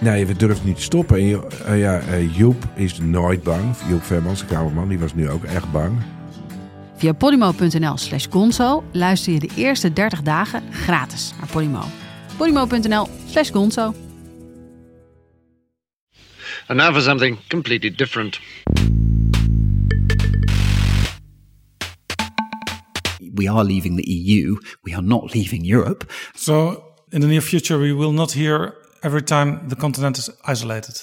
Nee, we durven niet te stoppen. En eh, ja, eh, Joep is nooit bang. Joep Vermans, de kamerman, die was nu ook echt bang. Via podimo.nl slash gonzo luister je de eerste 30 dagen gratis naar Podimo. podimo.nl slash gonzo. And now for something completely different. We are leaving the EU. We are not leaving Europe. So, in the near future, we will not hear every time the continent is isolated.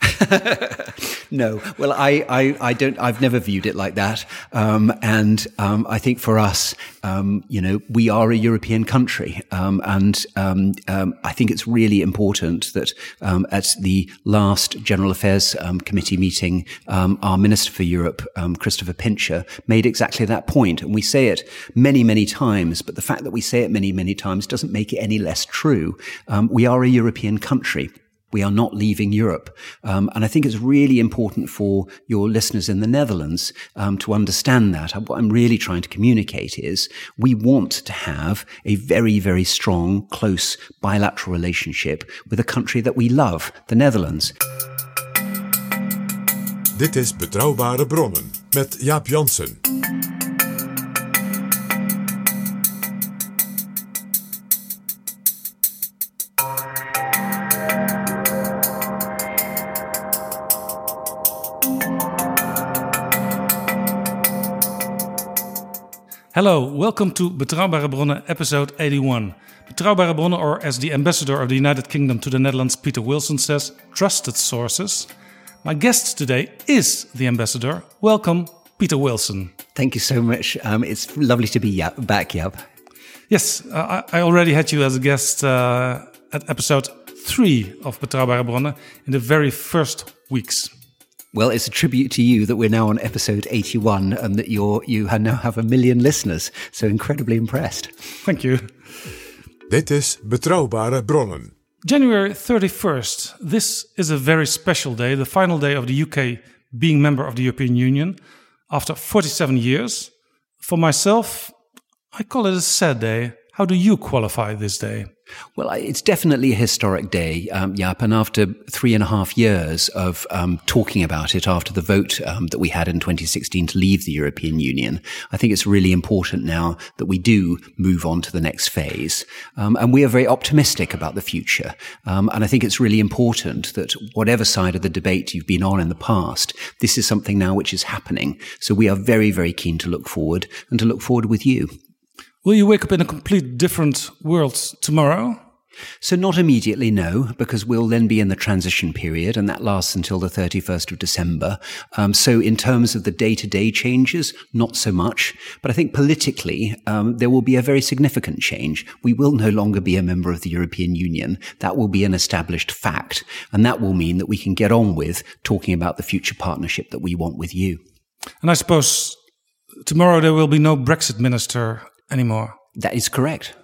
No, well, I, I, I don't. I've never viewed it like that. Um, and um, I think for us, um, you know, we are a European country, um, and um, um, I think it's really important that um, at the last General Affairs Committee meeting, um, our Minister for Europe, um, Christopher Pincher, made exactly that point. And we say it many, many times, but the fact that we say it many, many times doesn't make it any less true. Um, we are a European country. We are not leaving Europe. Um, and I think it's really important for your listeners in the Netherlands um, to understand that. What I'm really trying to communicate is we want to have a very, very strong, close bilateral relationship with a country that we love, the Netherlands. Dit is Betrouwbare Bronnen met Jaap Jansen. Hello, welcome to Betrouwbare Bronnen, episode 81. Betrouwbare Bronnen, or as the ambassador of the United Kingdom to the Netherlands, Peter Wilson says, trusted sources. My guest today is the ambassador. Welcome, Peter Wilson. Thank you so much. Um, it's lovely to be back, Jaap. Yes, uh, I I already had you as a guest uh, at episode three of Betrouwbare Bronnen in the very first weeks. Well, it's a tribute to you that we're now on episode 81 and that you're, you now have a million listeners. So incredibly impressed. Thank you. Dit is Betrouwbare Bronnen. January 31st. This is a very special day, the final day of the UK being member of the European Union after 47 years. For myself, I call it a sad day. How do you qualify this day? Well, it's definitely a historic day, um, Jaap. And after three and a half years of um, talking about it after the vote um, that we had in 2016 to leave the European Union, I think it's really important now that we do move on to the next phase. Um, and we are very optimistic about the future. Um, and I think it's really important that whatever side of the debate you've been on in the past, this is something now which is happening. So we are very, very keen to look forward and to look forward with you. Will you wake up in a complete different world tomorrow? So not immediately, no, because we'll then be in the transition period, and that lasts until the 31st of December. Um, so in terms of the day-to-day changes, not so much. But I think politically, um, there will be a very significant change. We will no longer be a member of the European Union. That will be an established fact, and that will mean that we can get on with talking about the future partnership that we want with you. And I suppose tomorrow there will be no Brexit minister anymore. That is correct.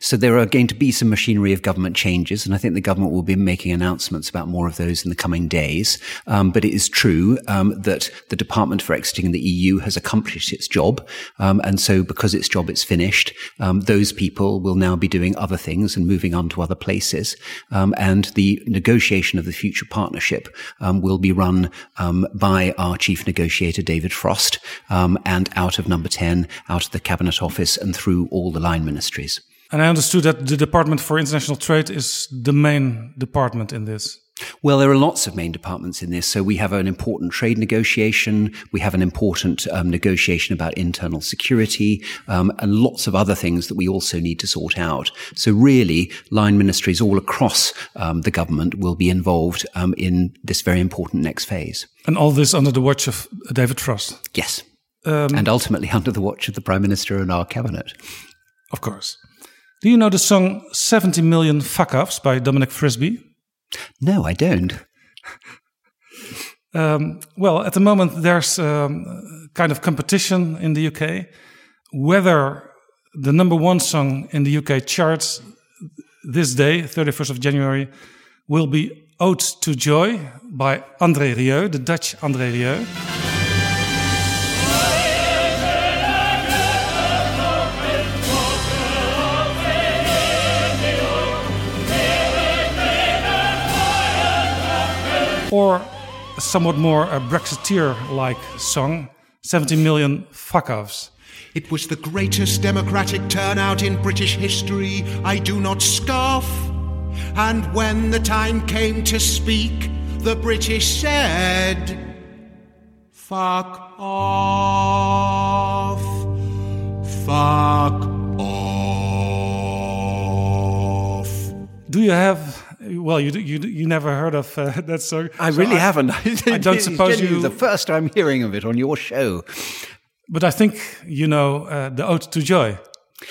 So there are going to be some machinery of government changes, and I think the government will be making announcements about more of those in the coming days. Um, but it is true um, that the Department for Exiting the EU has accomplished its job, um, and so because its job is finished, um, those people will now be doing other things and moving on to other places. Um, and the negotiation of the future partnership um, will be run um, by our chief negotiator David Frost, and out of Number Ten, out of the Cabinet Office, and through all the line ministries. And I understood that the Department for International Trade is the main department in this. Well, there are lots of main departments in this. So we have an important trade negotiation. We have an important um, negotiation about internal security um, and lots of other things that we also need to sort out. So really, line ministries all across um, the government will be involved um, in this very important next phase. And all this under the watch of David Frost. Yes. Um, and ultimately under the watch of the Prime Minister and our cabinet. Of course. Do you know the song 70 Million Fuck Ups by Dominic Frisby? No, I don't. Um, well, at the moment, there's um, kind of competition in the UK whether the number one song in the UK charts this day, 31st of January, will be Ode to Joy by André Rieu, the Dutch André Rieu. Or a somewhat more uh, a Brexiteer like song, 70 million fuck offs. It was the greatest democratic turnout in British history. I do not scoff. And when the time came to speak, the British said, Fuck off. Fuck off. Do you have? Well, you you you never heard of uh, that song. I So really haven't. I don't suppose you. The first I'm hearing of it on your show. But I think you know uh, the Ode to Joy.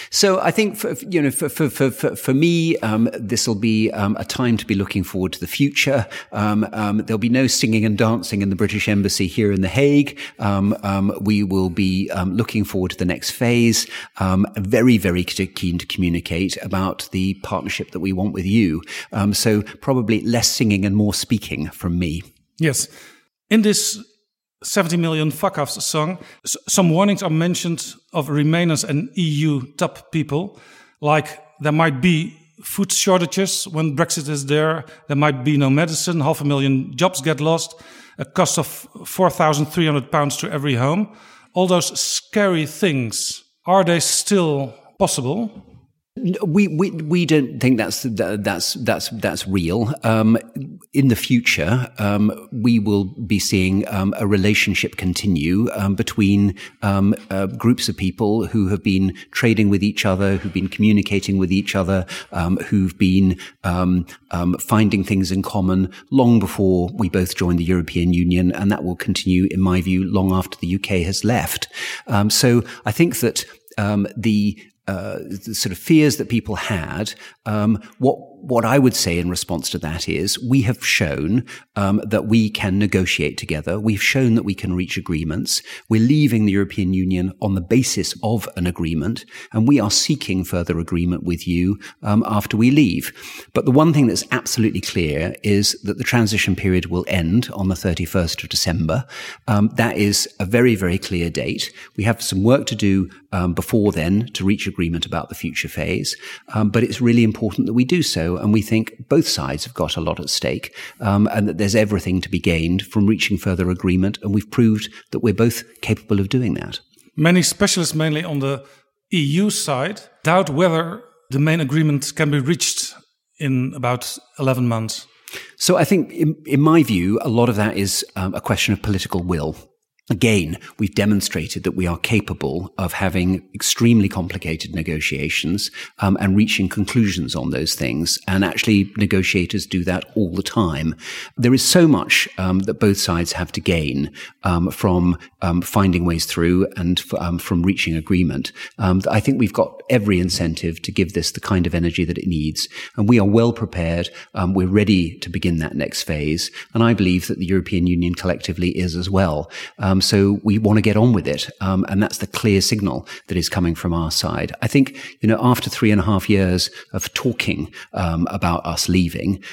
So I think for, you know for for for for, me um, this will be um, a time to be looking forward to the future. Um, um, there'll be no singing and dancing in the British Embassy here in the Hague. Um, um, we will be um, looking forward to the next phase. Um, very very keen to communicate about the partnership that we want with you. Um, so probably less singing and more speaking from me. Yes, in this 70 million fuck offs song, s- some warnings are mentioned of Remainers and EU top people, like there might be food shortages. When Brexit is there, there might be no medicine, half a million jobs get lost, a cost of 4,300 pounds to every home. All those scary things, are they still possible? We, we we don't think that's that's that's that's real. Um, in the future, um, we will be seeing um, a relationship continue um, between um, uh, groups of people who have been trading with each other, who've been communicating with each other, um, who've been finding things in common long before we both joined the European Union, and that will continue, in my view, long after the UK has left. so I think that the uh, the sort of fears that people had. Um, what what I would say in response to that is we have shown um, that we can negotiate together. We've shown that we can reach agreements. We're leaving the European Union on the basis of an agreement, and we are seeking further agreement with you um, after we leave. But the one thing that's absolutely clear is that the transition period will end on the 31st of December. Um, that is a very, very clear date. We have some work to do um, before then to reach agreement about the future phase. Um, but it's really important that we do so. And we think both sides have got a lot at stake um, and that there's everything to be gained from reaching further agreement. And we've proved that we're both capable of doing that. Many specialists, mainly on the EU side, doubt whether the main agreement can be reached in about 11 months. So I think, in, in my view, a lot of that is um, a question of political will. Again, we've demonstrated that we are capable of having extremely complicated negotiations um, and reaching conclusions on those things. And actually, negotiators do that all the time. There is so much um, that both sides have to gain um, from finding ways through and f- from reaching agreement. I think we've got every incentive to give this the kind of energy that it needs. And we are well prepared. we're ready to begin that next phase. And I believe that the European Union collectively is as well. Um, so we want to get on with it. Um, and that's the clear signal that is coming from our side. I think, you know, after three and a half years of talking um, about us leaving,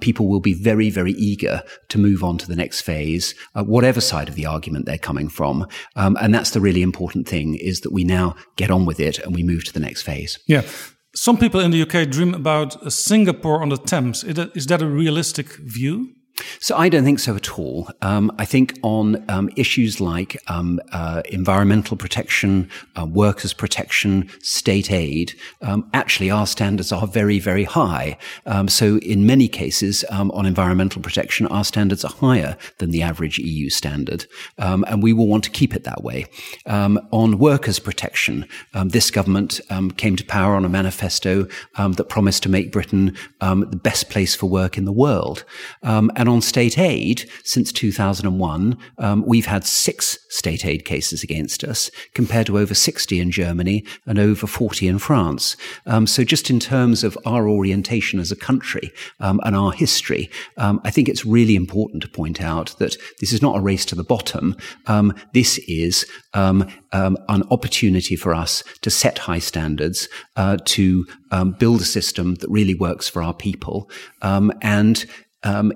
people will be very, very eager to move on to the next phase, uh, whatever side of the argument they're coming from. and that's the really important thing is that we now get on with it and we move to the next phase. Yeah. Some people in the UK dream about Singapore on the Thames. Is that a realistic view? So I don't think so at all. Um, I think on um, issues like um, uh, environmental protection, uh, workers' protection, state aid, um, actually our standards are very, very high. Um, so in many cases um, on environmental protection, our standards are higher than the average EU standard, and we will want to keep it that way. on workers' protection, this government came to power on a manifesto that promised to make Britain the best place for work in the world, and on on state aid, since 2001, um, we've had six state aid cases against us, compared to over 60 in Germany and over 40 in France. Um, so just in terms of our orientation as a country um, and our history, um, I think it's really important to point out that this is not a race to the bottom. Um, this is um, an opportunity for us to set high standards, uh, to build a system that really works for our people, and um,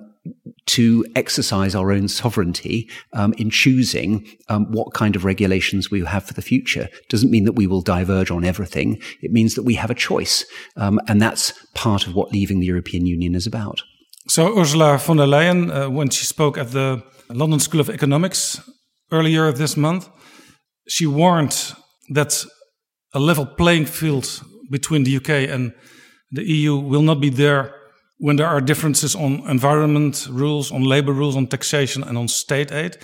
to exercise our own sovereignty um, in choosing um, what kind of regulations we have for the future. Doesn't mean that we will diverge on everything. It means that we have a choice, and that's part of what leaving the European Union is about. So Ursula von der Leyen, uh, when she spoke at the London School of Economics earlier this month, she warned that a level playing field between the UK and the EU will not be there when there are differences on environment rules, on labor rules, on taxation, and on state aid.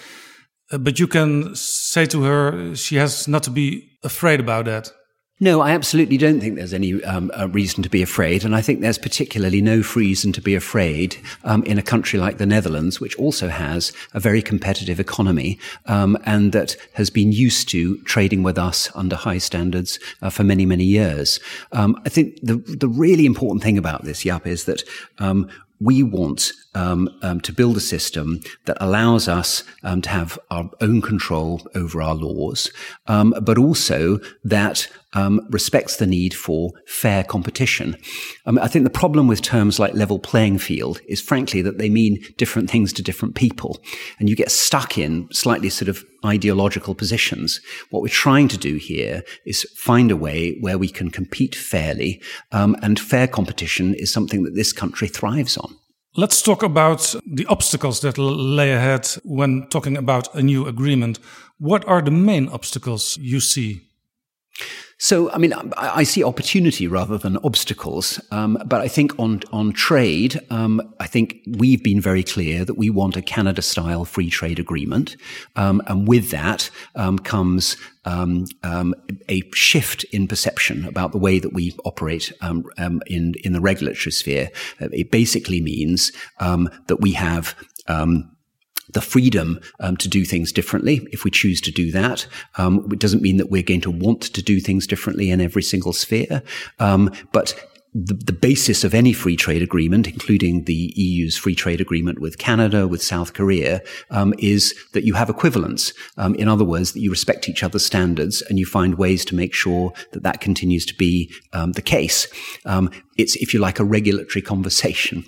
Uh, but you can say to her she has not to be afraid about that. No, I absolutely don't think there's any um, reason to be afraid. And I think there's particularly no reason to be afraid um, in a country like the Netherlands, which also has a very competitive economy um, and that has been used to trading with us under high standards uh, for many, many years. Um, I think the, the really important thing about this, Jaap, is that um, we want um, um, to build a system that allows us um, to have our own control over our laws, um, but also that um, respects the need for fair competition. Um, I think the problem with terms like level playing field is, frankly, that they mean different things to different people, and you get stuck in slightly sort of ideological positions. What we're trying to do here is find a way where we can compete fairly, and fair competition is something that this country thrives on. Let's talk about the obstacles that lay ahead when talking about a new agreement. What are the main obstacles you see? So, I mean, I, see opportunity rather than obstacles. Um, but I think on on trade, um, I think we've been very clear that we want a Canada-style free trade agreement, um, and with that um, comes um, um, a shift in perception about the way that we operate in in the regulatory sphere. It basically means that we have the freedom um, to do things differently if we choose to do that. Um, it doesn't mean that we're going to want to do things differently in every single sphere, um, but the, the, basis of any free trade agreement, including the EU's free trade agreement with Canada, with South Korea, um, is that you have equivalence. Um, in other words, that you respect each other's standards and you find ways to make sure that that continues to be um, the case. Um, it's, if you like, a regulatory conversation.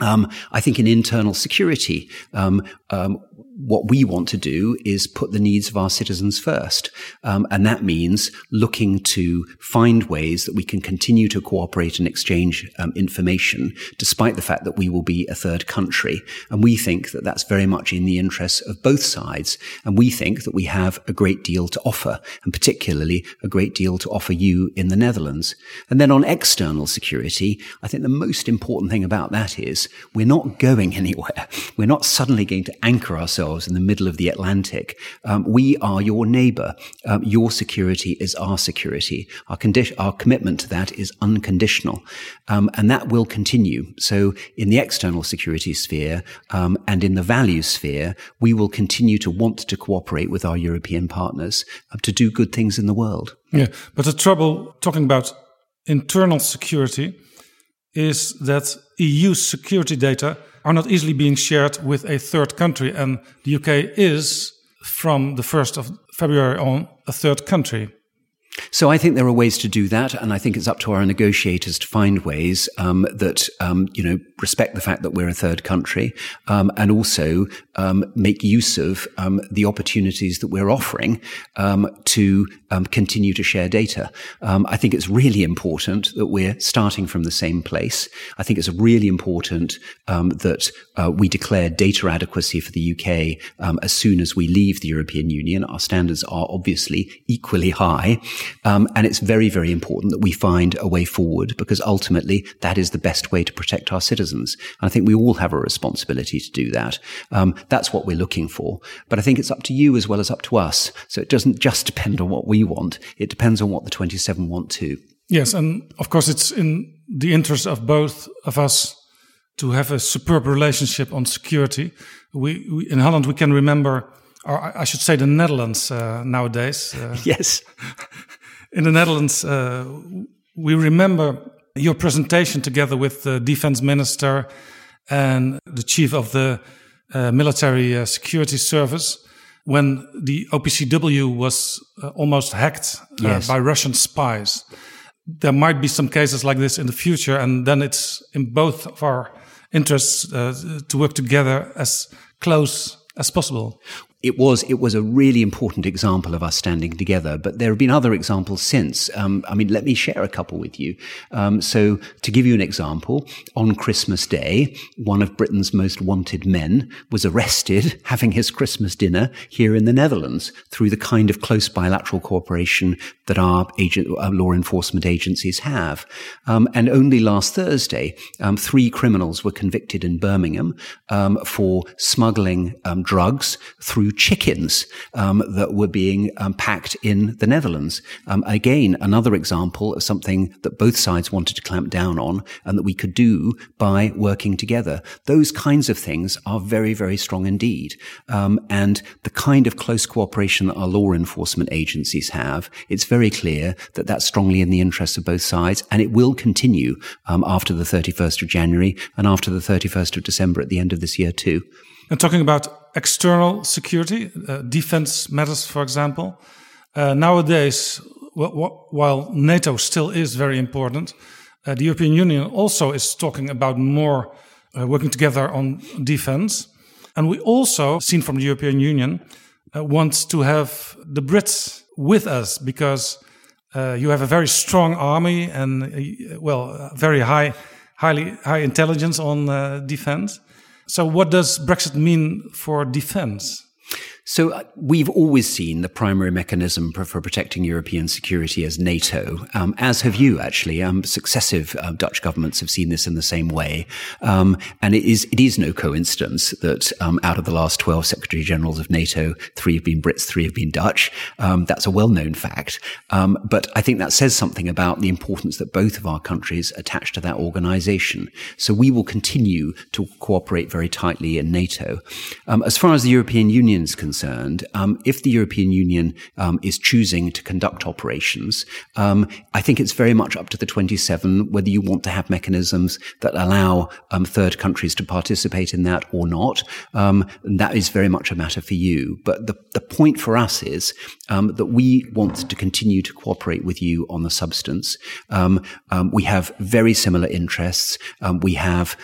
Um, I think in internal security, um, um, what we want to do is put the needs of our citizens first. Um, and that means looking to find ways that we can continue to cooperate and exchange um, information, despite the fact that we will be a third country. And we think that that's very much in the interests of both sides. And we think that we have a great deal to offer, and particularly a great deal to offer you in the Netherlands. And then on external security, I think the most important thing about that is we're not going anywhere. We're not suddenly going to anchor ourselves ourselves in the middle of the Atlantic. Um, we are your neighbor. Um, your security is our security. Our, our commitment to that is unconditional. Um, and that will continue. So in the external security sphere um, and in the value sphere, we will continue to want to cooperate with our European partners uh, to do good things in the world. Yeah, but the trouble talking about internal security is that EU security data are not easily being shared with a third country. And the UK is, from the 1st of February on, a third country. So I think there are ways to do that, and I think it's up to our negotiators to find ways um, that um, you know respect the fact that we're a third country, um, and also um, make use of um, the opportunities that we're offering um, continue to share data. I think it's really important that we're starting from the same place. I think it's really important that uh, we declare data adequacy for the UK as soon as we leave the European Union. Our standards are obviously equally high. Um, and it's very, very important that we find a way forward because ultimately that is the best way to protect our citizens. And I think we all have a responsibility to do that. Um, that's what we're looking for. But I think it's up to you as well as up to us. So it doesn't just depend on what we want. It depends on what the 27 want too. Yes. And of course, it's in the interest of both of us to have a superb relationship on security. We, we in Holland we can remember, or I should say, the Netherlands uh, nowadays. Uh, yes, in the Netherlands, uh, we remember your presentation together with the defense minister and the chief of the uh, military uh, security service when the OPCW was uh, almost hacked uh, yes. by Russian spies. There might be some cases like this in the future, and then it's in both of our interests uh, to work together as close as possible it was it was a really important example of us standing together. But there have been other examples since. Um, I mean, let me share a couple with you. Um, so, to give you an example, on Christmas Day, one of Britain's most wanted men was arrested having his Christmas dinner here in the Netherlands through the kind of close bilateral cooperation that our agent, uh, law enforcement agencies have. Um, and only last Thursday, um, three criminals were convicted in Birmingham um, for smuggling um, drugs through chickens um, that were being um, packed in the Netherlands. Um, again, another example of something that both sides wanted to clamp down on and that we could do by working together. Those kinds of things are very, very strong indeed. Um, and the kind of close cooperation that our law enforcement agencies have, it's very clear that that's strongly in the interests of both sides and it will continue um, after the 31st of January and after the 31st of December at the end of this year too. And talking about external security, uh, defense matters, for example. Uh, nowadays, while NATO still is very important, uh, the European Union also is talking about more uh, working together on defense. And we also, seen from the European Union, uh, want to have the Brits with us because uh, you have a very strong army and, well, very high, highly high intelligence on defense. So, what does Brexit mean for defense? So uh, we've always seen the primary mechanism for, for protecting European security as NATO, um, as have you actually. Um, successive uh, Dutch governments have seen this in the same way, um, and it is it is no coincidence that um, out of the last twelve Secretary Generals of NATO, three have been Brits, three have been Dutch. Um, that's a well known fact, um, but I think that says something about the importance that both of our countries attach to that organisation. So we will continue to cooperate very tightly in NATO. as far as the European Union is concerned concerned, um, if the European Union um, is choosing to conduct operations, um, I think it's very much up to the 27 whether you want to have mechanisms that allow um, third countries to participate in that or not. Um, that is very much a matter for you. But the, the point for us is that we want to continue to cooperate with you on the substance. we have very similar interests. we have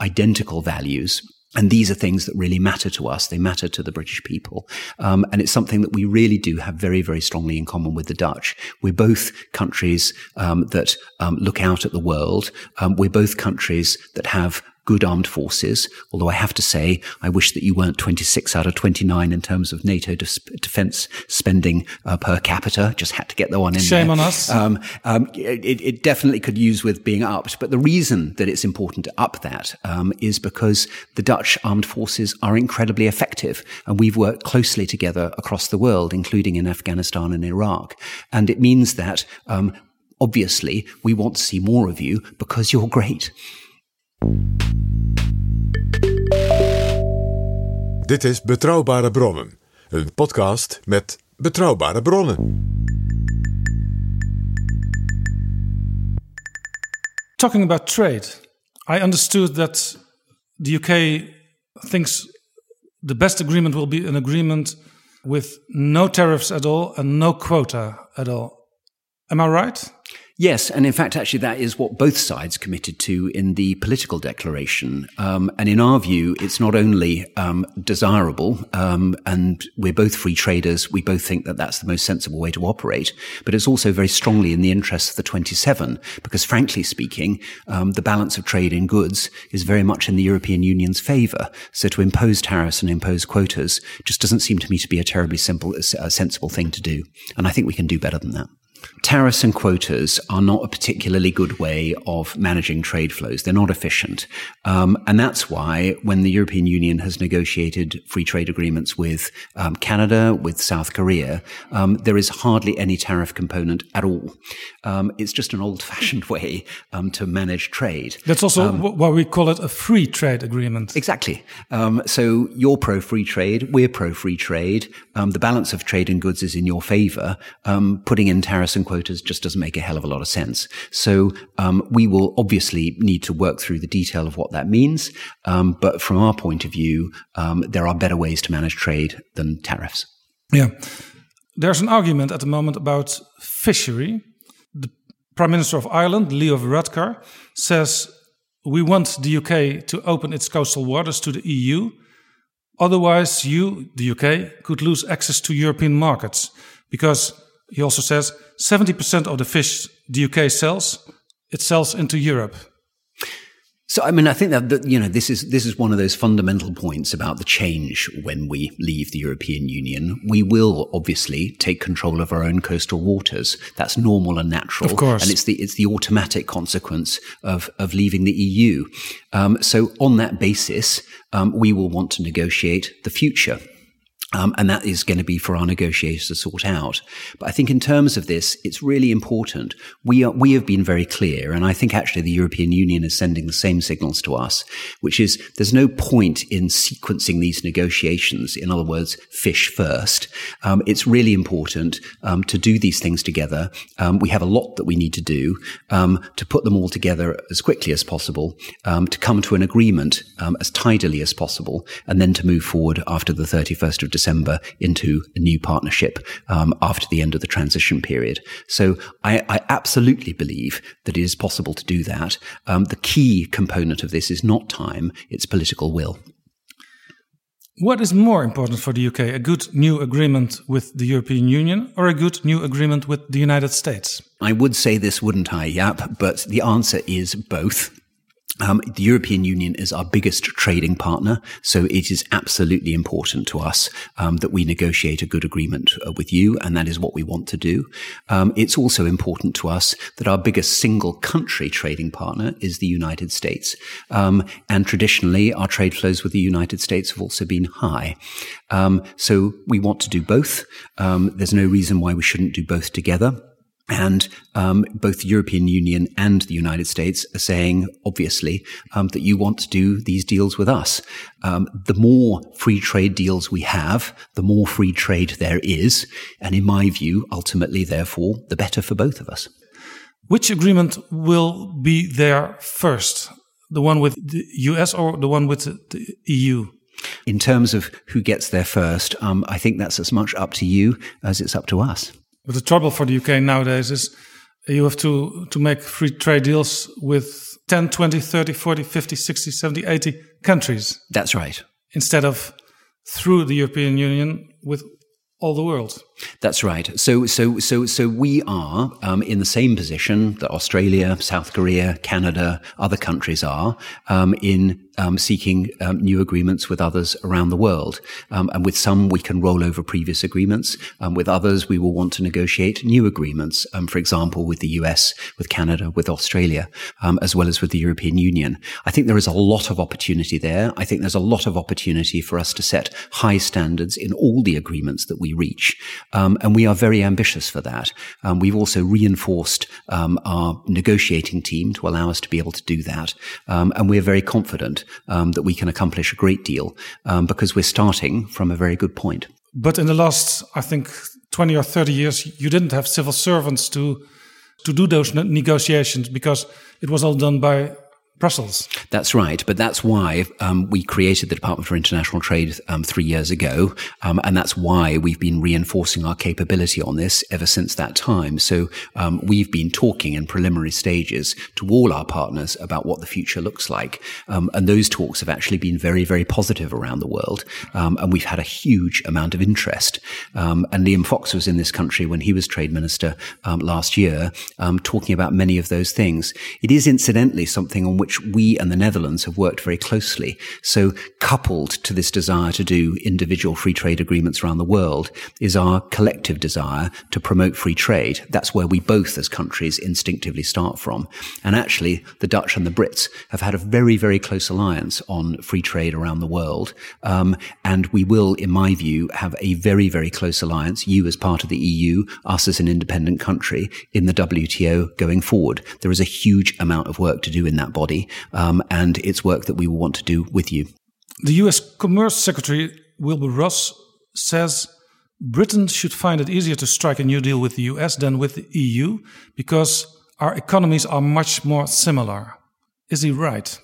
identical values. And these are things that really matter to us. They matter to the British people. Um, and it's something that we really do have very, very strongly in common with the Dutch. We're both countries um, that um, look out at the world. Um, we're both countries that have good armed forces. Although I have to say, I wish that you weren't 26 out of 29 in terms of NATO defense spending uh, per capita. Just had to get the one in. Shame there. on us. Um, um, it, it, definitely could use with being upped. But the reason that it's important to up that um, is because the Dutch armed forces are incredibly effective, and we've worked closely together across the world, including in Afghanistan and Iraq. And it means that um, obviously we want to see more of you because you're great. Dit is Betrouwbare Bronnen, een podcast met betrouwbare bronnen. Talking about trade, I understood that the UK thinks the best agreement will be an agreement with no tariffs at all and no quota at all. Am I right? Yes, and in fact, actually, that is what both sides committed to in the political declaration. Um, and in our view, it's not only um, desirable, um, and we're both free traders. We both think that that's the most sensible way to operate, but it's also very strongly in the interests of the 27, because frankly speaking, um, the balance of trade in goods is very much in the European Union's favour. So to impose tariffs and impose quotas just doesn't seem to me to be a terribly simple, uh, sensible thing to do. And I think we can do better than that. Tariffs and quotas are not a particularly good way of managing trade flows. They're not efficient. Um, and that's why when the European Union has negotiated free trade agreements with um, Canada, with South Korea, um, there is hardly any tariff component at all. Um, it's just an old fashioned way um, to manage trade. That's also Um, why we call it a free trade agreement. Exactly. Um, so you're pro free trade. We're pro free trade. Um, the balance of trade and goods is in your favor. Um, putting in tariffs and quotas just doesn't make a hell of a lot of sense. So um, we will obviously need to work through the detail of what that means. Um, but from our point of view, um, there are better ways to manage trade than tariffs. Yeah. There's an argument at the moment about fishery. The Prime Minister of Ireland, Leo Varadkar, says we want the UK to open its coastal waters to the EU. Otherwise, you, the UK, could lose access to European markets because he also says 70% of the fish the UK sells, it sells into Europe. So, I mean, I think that, that, you know, this is, this is one of those fundamental points about the change when we leave the European Union. We will obviously take control of our own coastal waters. That's normal and natural. Of course. And it's the, it's the automatic consequence of, of leaving the EU. Um, so on that basis, um, we will want to negotiate the future. Um, and that is going to be for our negotiators to sort out. But I think in terms of this, it's really important. We are, we have been very clear, and I think actually the European Union is sending the same signals to us, which is there's no point in sequencing these negotiations. In other words, fish first. Um, it's really important um, to do these things together. Um, we have a lot that we need to do um, to put them all together as quickly as possible, um, to come to an agreement as tidily as possible, and then to move forward after the 31st of December into a new partnership um, after the end of the transition period. So I, I, absolutely believe that it is possible to do that. Um, the key component of this is not time; it's political will. What is more important for the UK, a good new agreement with the European Union or a good new agreement with the United States? I would say this, wouldn't I? Yep. But the answer is both. Um, the European Union is our biggest trading partner, so it is absolutely important to us um, that we negotiate a good agreement uh, with you, and that is what we want to do. Um, it's also important to us that our biggest single country trading partner is the United States, um, and traditionally our trade flows with the United States have also been high. Um, so we want to do both. Um, there's no reason why we shouldn't do both together. And um, both the European Union and the United States are saying, obviously, um, that you want to do these deals with us. Um, the more free trade deals we have, the more free trade there is. And in my view, ultimately, therefore, the better for both of us. Which agreement will be there first? The one with the US or the one with the EU? In terms of who gets there first, um, I think that's as much up to you as it's up to us. But the trouble for the UK nowadays is you have to, to make free trade deals with 10, 20, 30, 40, 50, 60, 70, 80 countries. That's right. Instead of through the European Union with all the world. That's right. So, so, so, so we are um, in the same position that Australia, South Korea, Canada, other countries are um, in um, seeking um, new agreements with others around the world. Um, and with some, we can roll over previous agreements. Um, with others, we will want to negotiate new agreements. for example, with the US, with Canada, with Australia, as well as with the European Union. I think there is a lot of opportunity there. I think there's a lot of opportunity for us to set high standards in all the agreements that we reach. Um, and we are very ambitious for that. Um, we've also reinforced um, our negotiating team to allow us to be able to do that. and we're very confident that we can accomplish a great deal because we're starting from a very good point. But in the last, I think, 20 or 30 years, you didn't have civil servants to to do those negotiations because it was all done by Brussels. That's right, but that's why um, we created the Department for International Trade um, three years ago, um, and that's why we've been reinforcing our capability on this ever since that time. So um, we've been talking in preliminary stages to all our partners about what the future looks like, um, and those talks have actually been very, very positive around the world, um, and we've had a huge amount of interest. and Liam Fox was in this country when he was Trade Minister last year, talking about many of those things. It is incidentally something on which which we and the Netherlands have worked very closely. So coupled to this desire to do individual free trade agreements around the world is our collective desire to promote free trade. That's where we both as countries instinctively start from. And actually, the Dutch and the Brits have had a very, very close alliance on free trade around the world. Um, and we will, in my view, have a very, very close alliance, you as part of the EU, us as an independent country in the WTO going forward. There is a huge amount of work to do in that body. Um, and it's work that we will want to do with you. The US Commerce Secretary Wilbur Ross says Britain should find it easier to strike a new deal with the US than with the EU because our economies are much more similar. Is he right?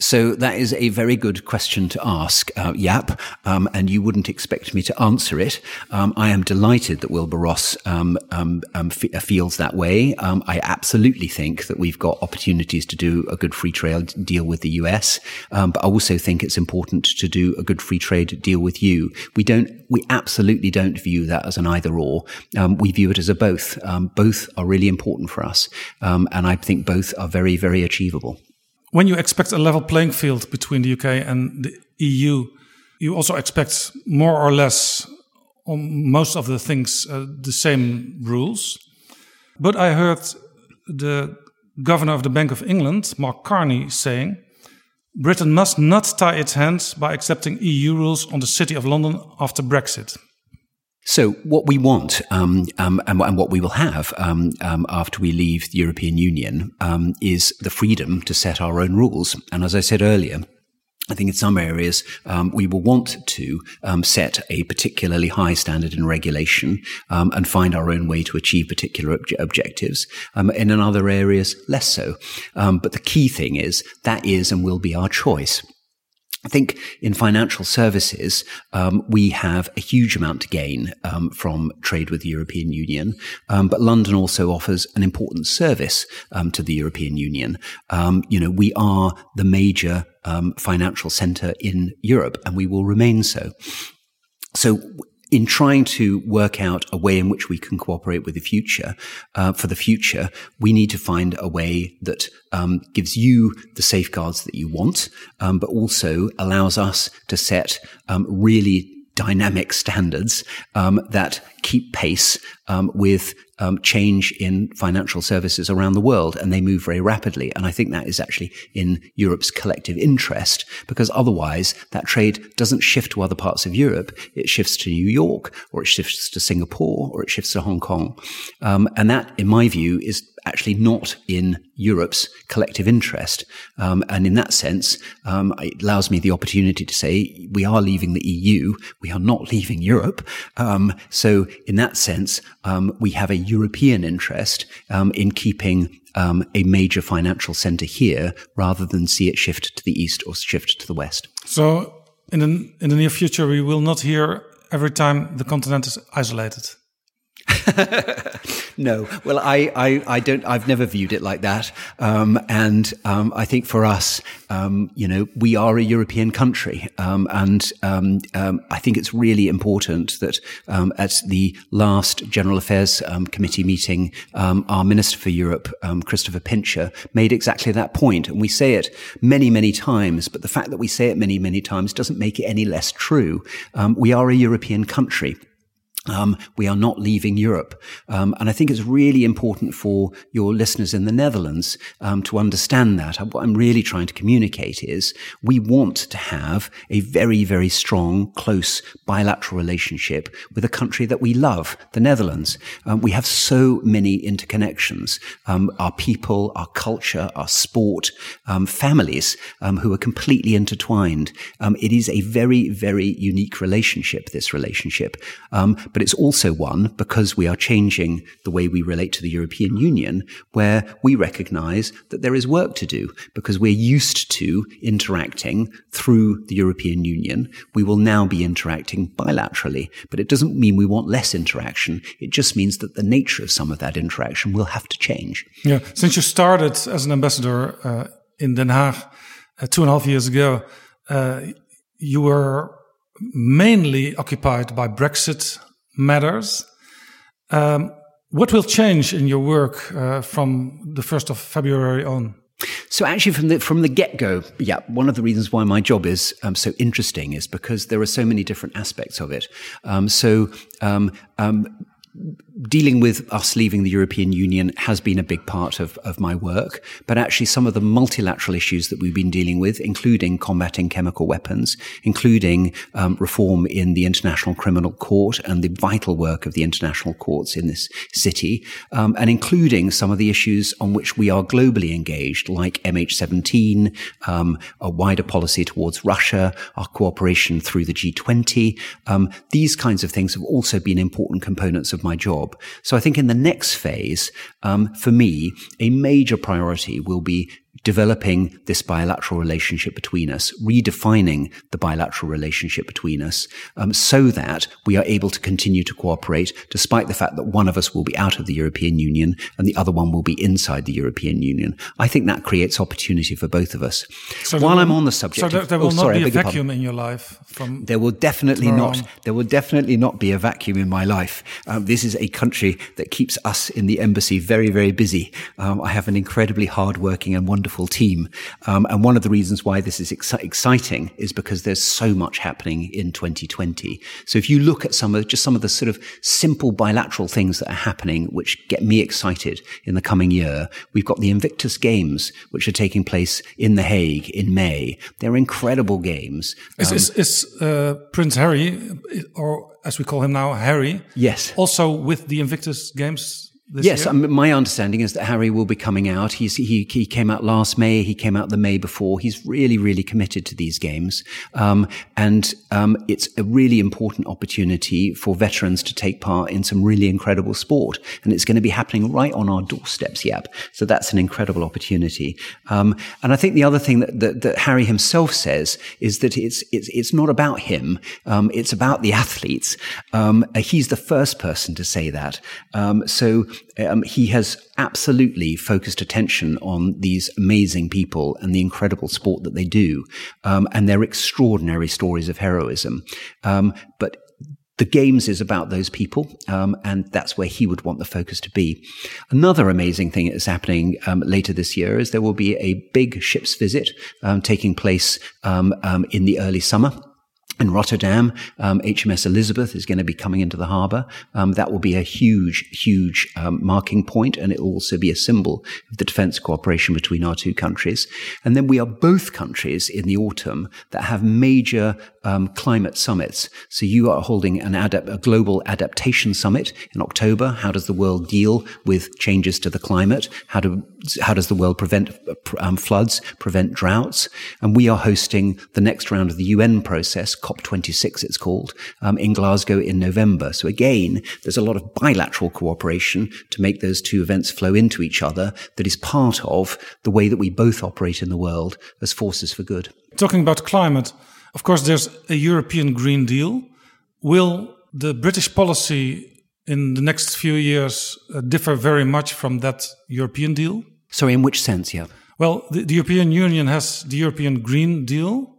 So that is a very good question to ask, uh, Jaap, um, and you wouldn't expect me to answer it. Um, I am delighted that Wilbur Ross um, um, um f- feels that way. Um, I absolutely think that we've got opportunities to do a good free trade deal with the US, but I also think it's important to do a good free trade deal with you. We don't, we absolutely don't view that as an either or. we view it as a both. both are really important for us, and I think both are very, very achievable when you expect a level playing field between the UK and the EU, you also expect more or less on most of the things uh, the same rules. But I heard the governor of the Bank of England, Mark Carney, saying Britain must not tie its hands by accepting EU rules on the City of London after Brexit. So what we want, um, um, and, and, what we will have um, um after we leave the European Union, um, is the freedom to set our own rules. And as I said earlier, I think in some areas um, we will want to um, set a particularly high standard in regulation um, and find our own way to achieve particular ob- objectives. and in other areas, less so. but the key thing is that is and will be our choice. I think in financial services, um, we have a huge amount to gain um, from trade with the European Union, um, but London also offers an important service um, to the European Union. Um, you know, we are the major um, financial centre in Europe, and we will remain so. So in trying to work out a way in which we can cooperate with the future, uh, for the future, we need to find a way that um, gives you the safeguards that you want, um, but also allows us to set um, really dynamic standards um, that keep pace um, with um, change in financial services around the world, and they move very rapidly. And I think that is actually in Europe's collective interest, because otherwise that trade doesn't shift to other parts of Europe. It shifts to New York, or it shifts to Singapore, or it shifts to Hong Kong. Um, and that, in my view, is actually not in Europe's collective interest. Um, and in that sense, um, it allows me the opportunity to say we are leaving the EU, we are not leaving Europe. Um, so in that sense, um, we have a European interest um, in keeping um, a major financial center here rather than see it shift to the east or shift to the west. So in the, in the near future, we will not hear every time the continent is isolated. no, well, I, I, I, don't. I've never viewed it like that, um, and um, I think for us, um, you know, we are a European country, um, and um, um, I think it's really important that at the last General Affairs Committee meeting, our Minister for Europe, Christopher Pincher, made exactly that point, and we say it many, many times. But the fact that we say it many, many times doesn't make it any less true. we are a European country. Um, we are not leaving Europe. Um, and I think it's really important for your listeners in the Netherlands um, to understand that. What I'm really trying to communicate is we want to have a very, very strong, close bilateral relationship with a country that we love, the Netherlands. Um, we have so many interconnections. Um, our people, our culture, our sport, um, families who are completely intertwined. it is a very, very unique relationship, this relationship. But it's also one because we are changing the way we relate to the European Union, where we recognize that there is work to do because we're used to interacting through the European Union. We will now be interacting bilaterally, but it doesn't mean we want less interaction. It just means that the nature of some of that interaction will have to change. Yeah. Since you started as an ambassador uh, in Den Haag uh, two and a half years ago, uh, you were mainly occupied by Brexit matters. Um, what will change in your work uh, from the 1st of February on? So actually, from the from the get go, yeah, one of the reasons why my job is um, so interesting is because there are so many different aspects of it. Um, so um, um dealing with us leaving the European Union has been a big part of, of my work, but actually some of the multilateral issues that we've been dealing with, including combating chemical weapons, including um, reform in the International Criminal Court and the vital work of the international courts in this city, um, and including some of the issues on which we are globally engaged, like MH17, um, a wider policy towards Russia, our cooperation through the G20. Um, these kinds of things have also been important components of my job job. So I think in the next phase, um, for me, a major priority will be developing this bilateral relationship between us, redefining the bilateral relationship between us, um, so that we are able to continue to cooperate, despite the fact that one of us will be out of the European Union and the other one will be inside the European Union. I think that creates opportunity for both of us. So While will, I'm on the subject, so there, there will oh, not sorry, be a vacuum in your life. From there will definitely not. on. There will definitely not be a vacuum in my life. Um, this is a country that keeps us in the embassy very, very busy. Um, I have an incredibly hardworking and wonderful team. Um, and one of the reasons why this is ex- exciting is because there's so much happening in 2020. So if you look at some of just some of the sort of simple bilateral things that are happening, which get me excited in the coming year, we've got the Invictus Games, which are taking place in The Hague in May. They're incredible games. is, Um, is, is uh, Prince Harry, or as we call him now, Harry, yes. also with the Invictus Games Yes, um, my understanding is that Harry will be coming out. He's, he he came out last May. He came out the May before. He's really really committed to these games, um, and um, it's a really important opportunity for veterans to take part in some really incredible sport, and it's going to be happening right on our doorsteps. Yep. So that's an incredible opportunity. Um, and I think the other thing that, that, that Harry himself says is that it's it's it's not about him. Um, it's about the athletes. Um, he's the first person to say that. Um, so um, he has absolutely focused attention on these amazing people and the incredible sport that they do, um, and their extraordinary stories of heroism. Um, but the games is about those people, um, and that's where he would want the focus to be. Another amazing thing that is happening um, later this year is there will be a big ship's visit um, taking place um, um, in the early summer in Rotterdam, um, HMS Elizabeth is going to be coming into the harbour. Um, that will be a huge, huge um, marking point, and it will also be a symbol of the defence cooperation between our two countries. And then we are both countries in the autumn that have major um, climate summits. So you are holding an a global adaptation summit in October. How does the world deal with changes to the climate? How do how does the world prevent um, floods, prevent droughts? And we are hosting the next round of the UN process, COP26 it's called, um, in Glasgow in November. So again, there's a lot of bilateral cooperation to make those two events flow into each other that is part of the way that we both operate in the world as forces for good. Talking about climate, of course, there's a European Green Deal. Will the British policy in the next few years uh, differ very much from that European deal? Sorry, in which sense, yeah? Well, the, the European Union has the European Green Deal.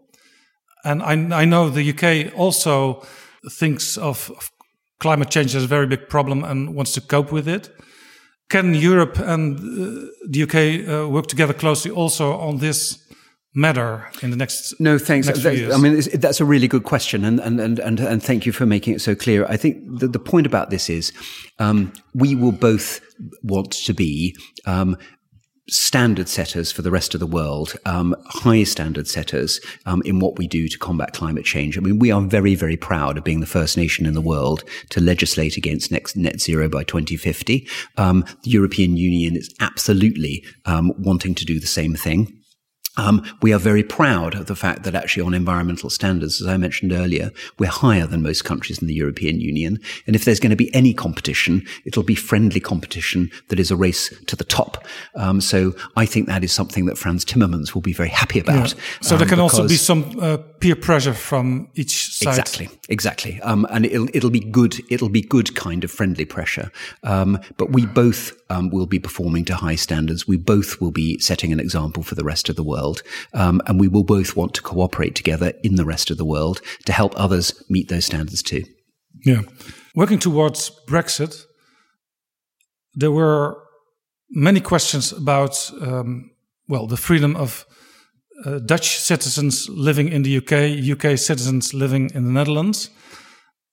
And I, I know the UK also thinks of, of climate change as a very big problem and wants to cope with it. Can Europe and uh, the UK uh, work together closely also on this matter in the next no thanks next That- i mean that's a really good question and and and and, and thank you for making it so clear i think the, the point about this is um, we will both want to be um, standard setters for the rest of the world, um, high standard setters um, in what we do to combat climate change. I mean, we are very, very proud of being the first nation in the world to legislate against next net zero by 2050. Um, the European Union is absolutely um, wanting to do the same thing. Um, we are very proud of the fact that actually on environmental standards, as I mentioned earlier, we're higher than most countries in the European Union. And if there's going to be any competition, it'll be friendly competition that is a race to the top. Um, so I think that is something that Frans Timmermans will be very happy about. so there um, can also be some uh, peer pressure from each side. Exactly, exactly. Um, and it'll it'll be good. It'll be good kind of friendly pressure. Um, but we both um, will be performing to high standards. We both will be setting an example for the rest of the world, um, and we will both want to cooperate together in the rest of the world to help others meet those standards too. Yeah. Working towards Brexit, there were many questions about um, well, the freedom of uh, Dutch citizens living in the UK, UK citizens living in the Netherlands.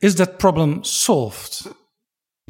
Is that problem solved?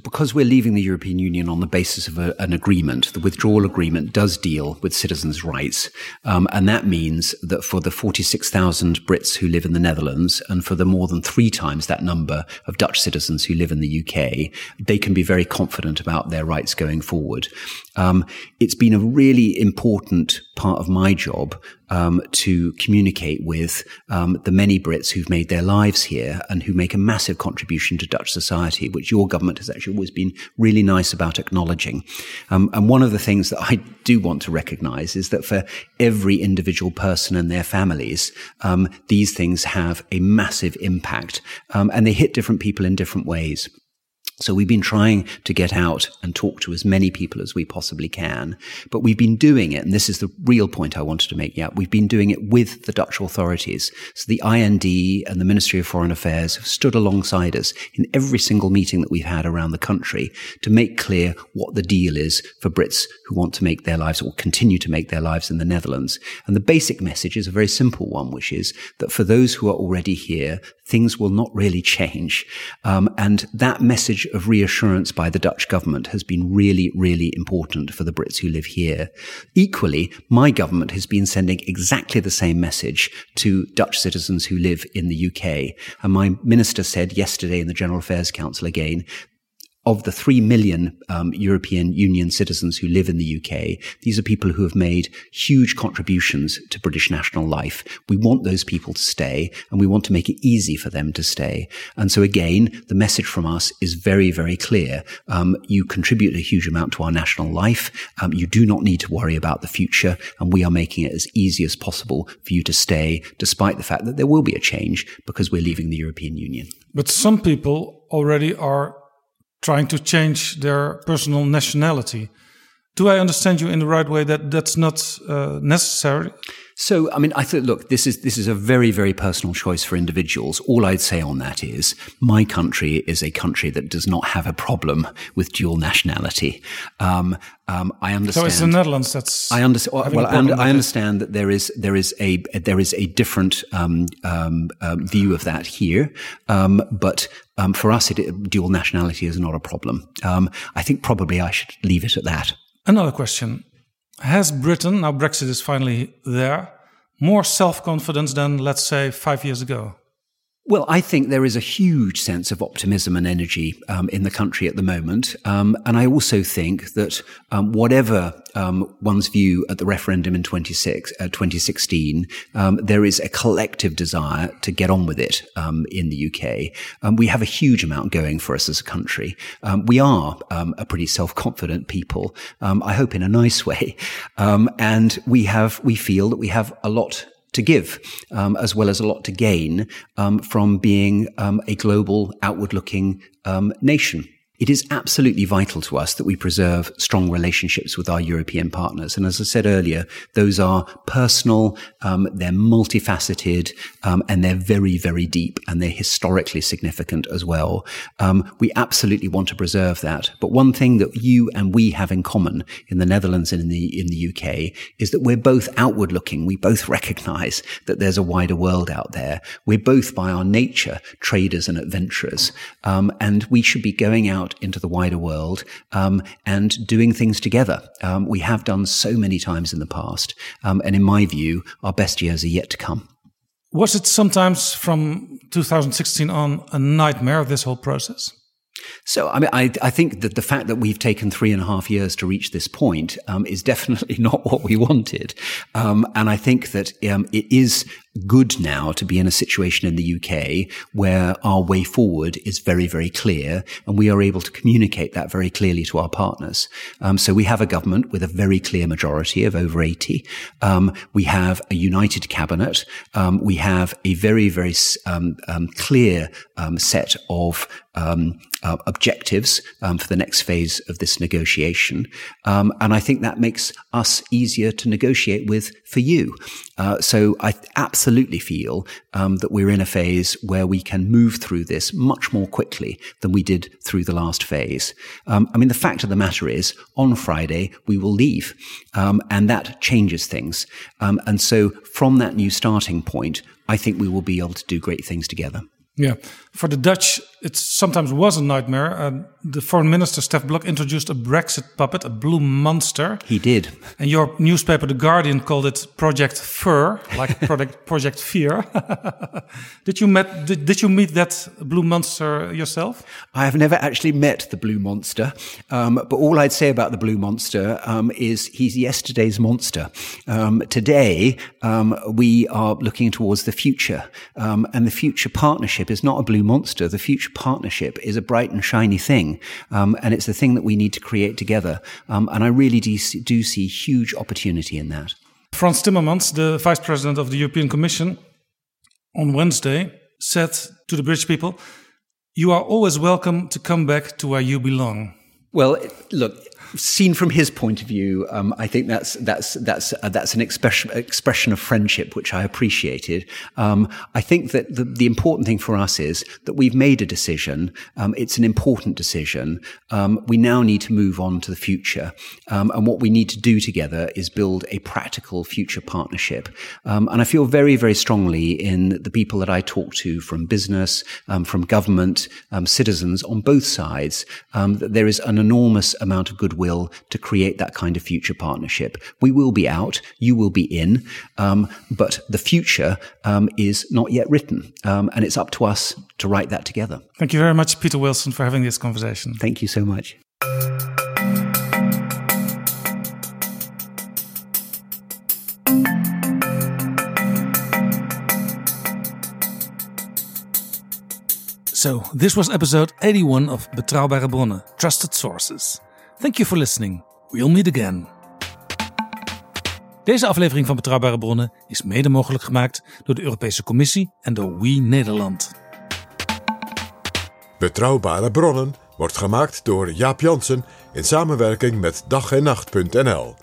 Because we're leaving the European Union on the basis of a, an agreement, the withdrawal agreement does deal with citizens' rights. Um, and that means that for the 46,000 Brits who live in the Netherlands and for the more than three times that number of Dutch citizens who live in the UK, they can be very confident about their rights going forward. Um, it's been a really important part of my job um, to communicate with um, the many Brits who've made their lives here and who make a massive contribution to Dutch society, which your government has actually always been really nice about acknowledging. Um, and one of the things that I do want to recognise is that for every individual person and their families, um, these things have a massive impact, um, and they hit different people in different ways. So we've been trying to get out and talk to as many people as we possibly can. But we've been doing it, and this is the real point I wanted to make. Yeah, we've been doing it with the Dutch authorities. So the IND and the Ministry of Foreign Affairs have stood alongside us in every single meeting that we've had around the country to make clear what the deal is for Brits who want to make their lives or continue to make their lives in the Netherlands. And the basic message is a very simple one, which is that for those who are already here, things will not really change. Um, and that message of reassurance by the Dutch government has been really, really important for the Brits who live here. Equally, my government has been sending exactly the same message to Dutch citizens who live in the UK. And my minister said yesterday in the General Affairs Council again of the 3 million um, European Union citizens who live in the UK, these are people who have made huge contributions to British national life. We want those people to stay and we want to make it easy for them to stay. And so again, the message from us is very, very clear. Um, you contribute a huge amount to our national life. Um, you do not need to worry about the future and we are making it as easy as possible for you to stay despite the fact that there will be a change because we're leaving the European Union. But some people already are trying to change their personal nationality. Do I understand you in the right way that that's not uh, necessary? So, I mean, I thought, look, this is this is a very, very personal choice for individuals. All I'd say on that is, my country is a country that does not have a problem with dual nationality. Um, um, I understand. So it's the Netherlands that's. I understand. Well, I, I understand that there is there is a there is a different um, um, um view of that here, um, but for us, it, dual nationality is not a problem. I think probably I should leave it at that. Another question. Has Britain, now Brexit is finally there, more self confidence than, let's say, five years ago? Well, I think there is a huge sense of optimism and energy um, in the country at the moment. Um, and I also think that um, whatever um, one's view at the referendum in 26, uh, 2016, um, there is a collective desire to get on with it um, in the UK. we have a huge amount going for us as a country. we are a pretty self-confident people, I hope in a nice way. and we have, we feel that we have a lot to give, um, as well as a lot to gain um, from being um, a global, outward looking um, nation. It is absolutely vital to us that we preserve strong relationships with our European partners. And as I said earlier, those are personal, um, they're multifaceted, um, and they're very, very deep, and they're historically significant as well. Um, we absolutely want to preserve that. But one thing that you and we have in common in the Netherlands and in the in the UK is that we're both outward looking. We both recognise that there's a wider world out there. We're both by our nature traders and adventurers, um, and we should be going out out into the wider world um, and doing things together. Um, we have done so many times in the past. Um, and in my view, our best years are yet to come. Was it sometimes from 2016 on a nightmare, this whole process? So, I mean, I, I, think that the fact that we've taken three and a half years to reach this point um, is definitely not what we wanted. Um, and I think that um, it is good now to be in a situation in the UK where our way forward is very, very clear and we are able to communicate that very clearly to our partners. Um, so we have a government with a very clear majority of over 80. Um, we have a united cabinet. Um, we have a very, very um, um, clear um, set of uh, objectives for the next phase of this negotiation. and I think that makes us easier to negotiate with for you. Uh, so I absolutely absolutely feel um, that we're in a phase where we can move through this much more quickly than we did through the last phase. Um, I mean, the fact of the matter is, on Friday we will leave, um, and that changes things. Um, and so, from that new starting point, I think we will be able to do great things together. Yeah, for the Dutch, it sometimes was a nightmare. Uh, the foreign minister Stef Blok introduced a Brexit puppet, a blue monster. He did, and your newspaper, The Guardian, called it Project Fur, like Project Project Fear. did you met did, did, you meet that blue monster yourself? I have never actually met the blue monster, um, but all I'd say about the blue monster um, is he's yesterday's monster. Um, today, um, we are looking towards the future, um, and the future partnership is not a blue monster. The future partnership is a bright and shiny thing. Um, and it's the thing that we need to create together. Um, and I really do, do see huge opportunity in that. Frans Timmermans, the Vice President of the European Commission, on Wednesday said to the British people, You are always welcome to come back to where you belong. Well, look, seen from his point of view, um, I think that's that's that's uh, that's an expression expression of friendship, which I appreciated. Um, I think that the, the, important thing for us is that we've made a decision. Um, it's an important decision. Um, we now need to move on to the future, um, and what we need to do together is build a practical future partnership. Um, and I feel very very strongly in the people that I talk to from business, from government, citizens on both sides that there is an enormous amount of goodwill will to create that kind of future partnership. We will be out, you will be in, um, but the future um, is not yet written, um, and it's up to us to write that together. Thank you very much, Peter Wilson, for having this conversation. Thank you so much. So, this was episode 81 of Betrouwbare Bronnen, Trusted Sources. Thank you for listening. We'll meet again. Deze aflevering van Betrouwbare Bronnen is mede mogelijk gemaakt door de Europese Commissie en door We Nederland. Betrouwbare Bronnen wordt gemaakt door Jaap Jansen in samenwerking met dag en nacht.nl.